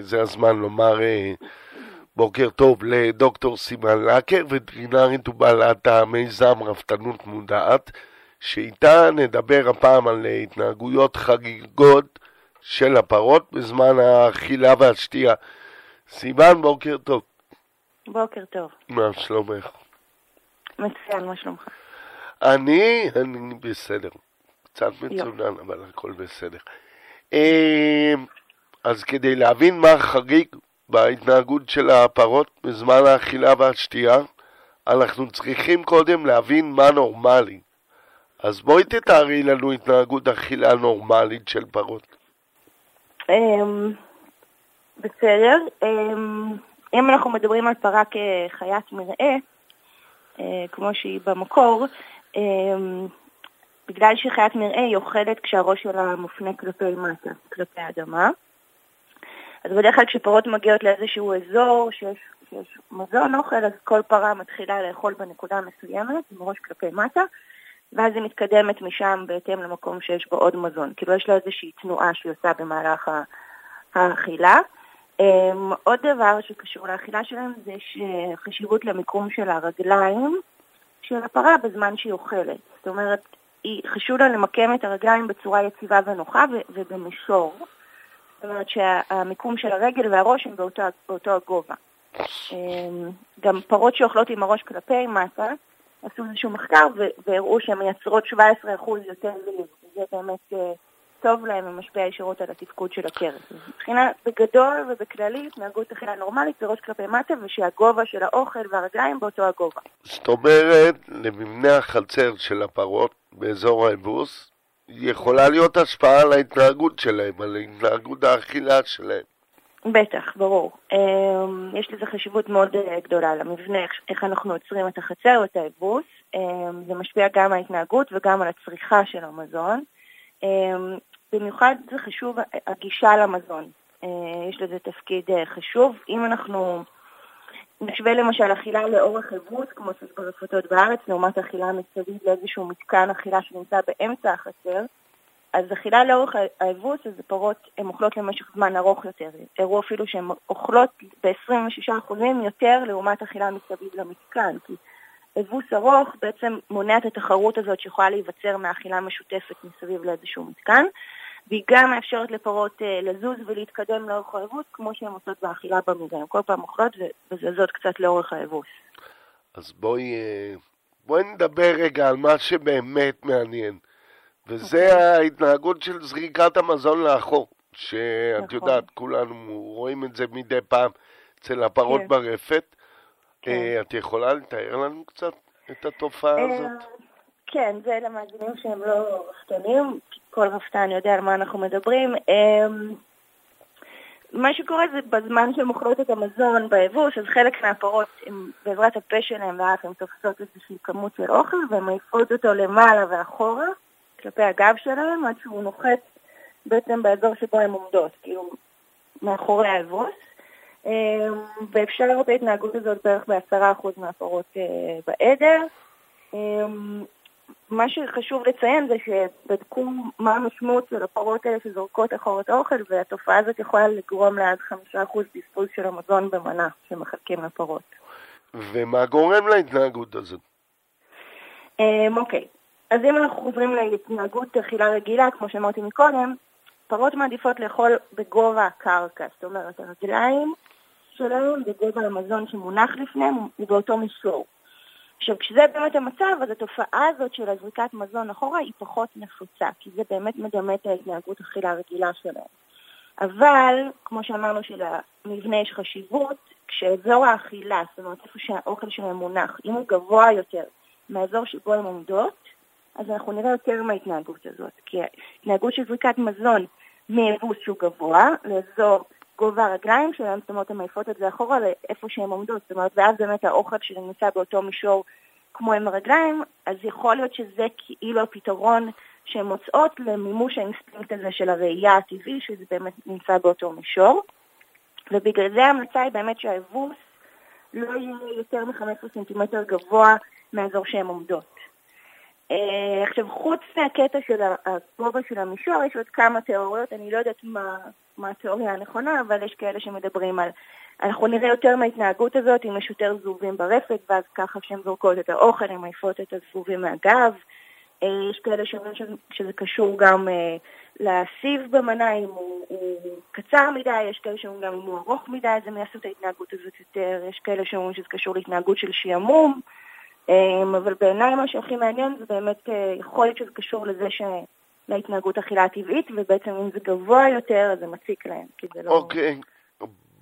זה הזמן לומר אה, בוקר טוב לדוקטור סימן לקר, וטרינרית ובעלת המיזם רפתנות מודעת, שאיתה נדבר הפעם על התנהגויות חגיגות של הפרות בזמן האכילה והשתייה. סימן, בוקר טוב. בוקר טוב. מה שלומך? מצוין, מה שלומך? אני, אני בסדר. קצת מצונן, אבל הכל בסדר. אה, אז כדי להבין מה חריג בהתנהגות של הפרות בזמן האכילה והשתייה, אנחנו צריכים קודם להבין מה נורמלי. אז בואי תתארי לנו התנהגות אכילה נורמלית של פרות. אמ, בסדר. אמ, אם אנחנו מדברים על פרה כחיית מרעה, אה, כמו שהיא במקור, אמ, בגלל שהיא חיית מרעה היא אוכלת כשהראש שלה מופנה כלפי מטה, כלפי האדמה. אז בדרך כלל כשפרות מגיעות לאיזשהו אזור שיש, שיש מזון אוכל, אז כל פרה מתחילה לאכול בנקודה מסוימת, עם ראש כלפי מטה, ואז היא מתקדמת משם בהתאם למקום שיש בו עוד מזון. כאילו יש לה איזושהי תנועה שהיא עושה במהלך האכילה. Um, עוד דבר שקשור לאכילה שלהם זה חשיבות למיקום של הרגליים של הפרה בזמן שהיא אוכלת. זאת אומרת, חשוב לה למקם את הרגליים בצורה יציבה ונוחה ובמישור. זאת אומרת שהמיקום של הרגל והראש הם באותו, באותו הגובה. אמ, גם פרות שאוכלות עם הראש כלפי מטה, עשו איזשהו מחקר והראו שהן מייצרות 17% יותר זיו. זה באמת אה, טוב להם ומשפיע ישירות על התפקוד של הכרס. מבחינה בגדול ובכללי, התנהגות אכילה נורמלית זה ראש כלפי מטה ושהגובה של האוכל והרגליים באותו הגובה. זאת אומרת, למבנה החצר של הפרות באזור האבוס, יכולה להיות השפעה על ההתנהגות שלהם, על התנהגות האכילה שלהם. בטח, ברור. אמ, יש לזה חשיבות מאוד אה, גדולה למבנה, איך אנחנו עוצרים את החצר או את האבוס. אמ, זה משפיע גם על ההתנהגות וגם על הצריכה של המזון. אמ, במיוחד זה חשוב הגישה למזון. אה, יש לזה תפקיד אה, חשוב. אם אנחנו נשווה למשל אכילה לאורך אבוס, כמו שיש ברפתות בארץ, לעומת אכילה מסביב לאיזשהו מתקן אכילה שנמצא באמצע החצר, אז אכילה לאורך האבוס, אז הפרות הן אוכלות למשך זמן ארוך יותר. הראו אפילו שהן אוכלות ב-26% יותר לעומת אכילה מסביב למתקן, כי אבוס ארוך בעצם מונע את התחרות הזאת שיכולה להיווצר מאכילה משותפת מסביב לאיזשהו מתקן. והיא גם מאפשרת לפרות אה, לזוז ולהתקדם לאורך האבוס, כמו שהן עושות באכילה במגע. הן כל פעם אוכלות וזזות קצת לאורך האבוס. אז בואי, אה, בואי נדבר רגע על מה שבאמת מעניין, וזה okay. אוקיי. ההתנהגות של זריקת המזון לאחור, שאת נכון. יודעת, כולנו רואים את זה מדי פעם אצל הפרות okay. כן. ברפת. Okay. כן. אה, את יכולה לתאר לנו קצת את התופעה הזאת? כן, זה למאזינים שהם לא רפתנים, כל רפתן יודע על מה אנחנו מדברים. אמ, מה שקורה זה בזמן שהן אוכלות את המזון ביבוש, אז חלק מהפרות, הם, בעזרת הפה שלהם ואף הן תופסות איזושהי כמות של אוכל והן מעיפות אותו למעלה ואחורה, כלפי הגב שלהם, עד שהוא נוחת בעצם באזור שבו הן עומדות, כאילו מאחורי האבוס. אמ, ואפשר לראות את ההתנהגות הזאת בערך בעשרה אחוז מהפרות אה, בעדר. מה שחשוב לציין זה שבדקו מה המשמעות של הפרות האלה שזורקות אחרות האוכל, והתופעה הזאת יכולה לגרום לעד חמישה אחוז בזבוז של המזון במנה שמחלקים לפרות. ומה גורם להתנהגות הזאת? אמ, אוקיי, אז אם אנחנו חוזרים להתנהגות אכילה רגילה, כמו שאמרתי מקודם, פרות מעדיפות לאכול בגובה הקרקע, זאת אומרת הרגליים שלהם בגובה המזון שמונח לפניהם הוא באותו מישור. עכשיו, כשזה באמת המצב, אז התופעה הזאת של הזריקת מזון אחורה היא פחות נפוצה, כי זה באמת מדמה את ההתנהגות אכילה הרגילה שלהם. אבל, כמו שאמרנו שלמבנה יש חשיבות, כשאזור האכילה, זאת אומרת איפה שהאוכל שלהם מונח, אם הוא גבוה יותר מהאזור שבו הן עומדות, אז אנחנו נראה יותר מההתנהגות הזאת. כי ההתנהגות של זריקת מזון מאבוס שהוא גבוה לאזור גובה הרגליים שלהם, זאת אומרת, הן מעיפות את זה אחורה לאיפה שהן עומדות, זאת אומרת, ואז באמת האוכל שלהם נמצא באותו מישור כמו עם הרגליים, אז יכול להיות שזה כאילו הפתרון שהן מוצאות למימוש האינסטינקט הזה של הראייה הטבעי, שזה באמת נמצא באותו מישור. ובגלל זה ההמלצה היא באמת שהאבוס לא יהיה יותר מ-15 סנטימטר גבוה מהאזור שהן עומדות. אה, עכשיו, חוץ מהקטע של הגובה של המישור, יש עוד כמה תיאוריות, אני לא יודעת מה, מה התיאוריה הנכונה, אבל יש כאלה שמדברים על... אנחנו נראה יותר מההתנהגות הזאת, אם יש יותר זבובים ברפת, ואז ככה כשהן זורקות את האוכל, הן מעיפות את הזבובים מהגב. אה, יש כאלה שאומרים שזה קשור גם אה, לסיב במנה, אם הוא, הוא קצר מדי, יש כאלה שאומרים גם אם הוא ארוך מדי, אז הם יעשו את ההתנהגות הזאת יותר, יש כאלה שאומרים שזה קשור להתנהגות של שעמום. אמ, אבל בעיניי מה שהכי מעניין זה באמת אה, יכול להיות שזה קשור לזה ש... להתנהגות אכילה הטבעית, ובעצם אם זה גבוה יותר אז זה מציק להם, כי זה לא... אוקיי,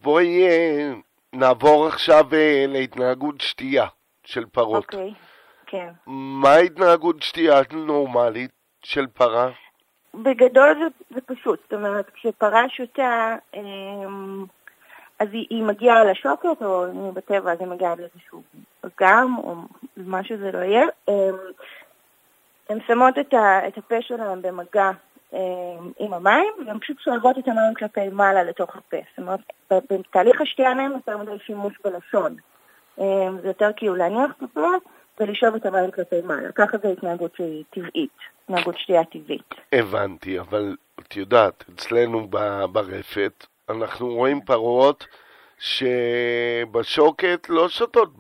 בואי אה, נעבור עכשיו אה, להתנהגות שתייה של פרות. אוקיי, כן. מה ההתנהגות שתייה נורמלית של פרה? בגדול זה, זה פשוט, זאת אומרת, כשפרה שותה, אמ, אז היא, היא מגיעה לשוקת, או בטבע אז היא מגיעה לאיזשהו אגם, או מה שזה לא יהיה. הן שמות את, ה, את הפה שלהן במגע עם המים, והן פשוט שואבות את המים כלפי מעלה לתוך הפה. זאת אומרת, בתהליך השתייה להם יותר מדי שימוש בלשון. זה יותר כאילו להניח את הפה ולשאוב את המים כלפי מעלה. ככה זה התנהגות שהיא טבעית, התנהגות שתייה טבעית. הבנתי, אבל את יודעת, אצלנו ברפת אנחנו רואים פרות שבשוקת לא שותות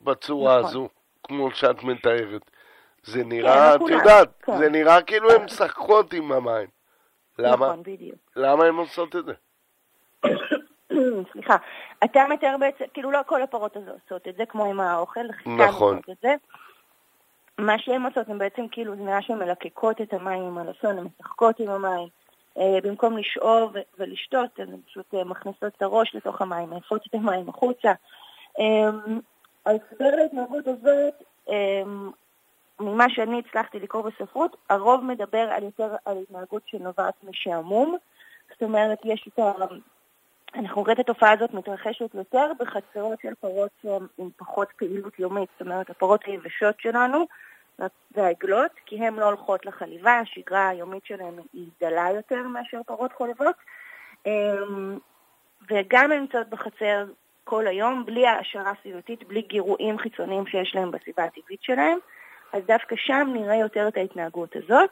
בצורה נכון. הזו, כמו שאת מתארת. זה כן, נראה, את יודעת, כן. זה נראה כאילו הן משחקות עם המים. למה? נכון, בדיוק. למה הן עושות את זה? סליחה, אתה מתאר בעצם, כאילו לא כל הפרות הזו עושות את זה, כמו עם האוכל, נכון. את זה. מה שהן עושות, הן בעצם כאילו, זה נראה שהן מלקקות את המים עם הלשון, הן משחקות עם המים. אה, במקום לשאוב ולשתות, הן פשוט אה, מכניסות את הראש לתוך המים, מעיפות את המים החוצה. ההסבר להתנהגות הזאת, ממה שאני הצלחתי לקרוא בספרות, הרוב מדבר על יותר על התנהגות שנובעת משעמום. זאת אומרת, יש את ה... אנחנו רואים את התופעה הזאת מתרחשת יותר בחצרות של פרות עם פחות פעילות יומית, זאת אומרת, הפרות היבשות שלנו והעגלות, כי הן לא הולכות לחליבה, השגרה היומית שלהן היא דלה יותר מאשר פרות חולבות, אמ, וגם הן נמצאות בחצר כל היום, בלי העשרה סביבתית, בלי גירויים חיצוניים שיש להם בסביבה הטבעית שלהם, אז דווקא שם נראה יותר את ההתנהגות הזאת.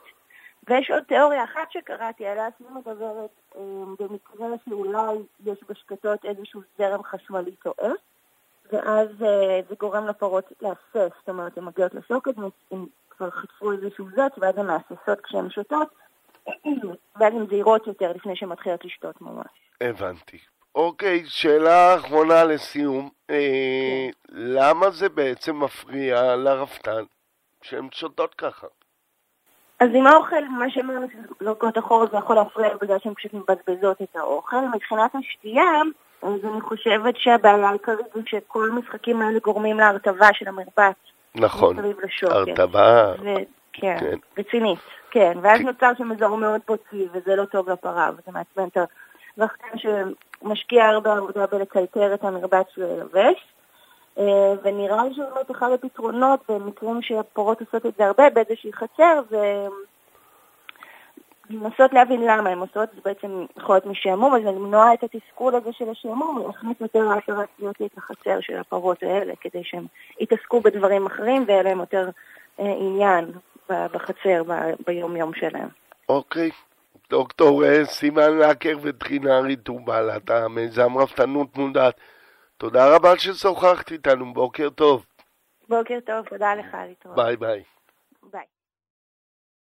ויש עוד תיאוריה אחת שקראתי עליה, שהיא מדברת אמ, במקרה שאולי יש בשקטות איזשהו זרם חשמלי טועה, ואז אה, זה גורם לפרות להסס, זאת אומרת, הן מגיעות לשוקת, הן כבר חטפו איזשהו זאת, ואז הן מהססות כשהן שותות, ואז הן זהירות יותר לפני שהן מתחילות לשתות ממש. הבנתי. אוקיי, שאלה אחרונה לסיום. אה. למה זה בעצם מפריע לרפתן שהן שותות ככה? אז עם האוכל, מה שאמרנו שזה לוקות אחורה זה יכול להפריע בגלל שהן פשוט מבזבזות את האוכל. מבחינת השתייה, אז אני חושבת שהבעיה העיקרית זה שכל המשחקים האלה גורמים להרטבה של המרבץ. נכון, הרטבה... כן, כן, רצינית, כן. ואז נוצר שם אזור מאוד בוצי, וזה לא טוב לפרה, וזה מעצבן את הרחקן שמשקיע הרבה עבודה בלקלקר את המרבץ ולבש. אה, ונראה לי שבאמת אחד הפתרונות במקרים שהפרות עושות את זה הרבה באיזושהי חצר זה לנסות להבין למה הן עושות, זה בעצם יכול להיות משעמום, אז למנוע את התסכול הזה של השעמום, להכניס יותר העשרה סביבתית לחצר של הפרות האלה, כדי שהן יתעסקו בדברים אחרים ויהיה להם יותר אה, עניין בחצר ביום-יום שלהם. אוקיי. דוקטור אה, סימן לקר וטרינרית טובלת, המיזם רפתנות מודעת. תודה רבה ששוחחת איתנו, בוקר טוב. בוקר טוב, תודה לך, להתראות. ביי. ביי.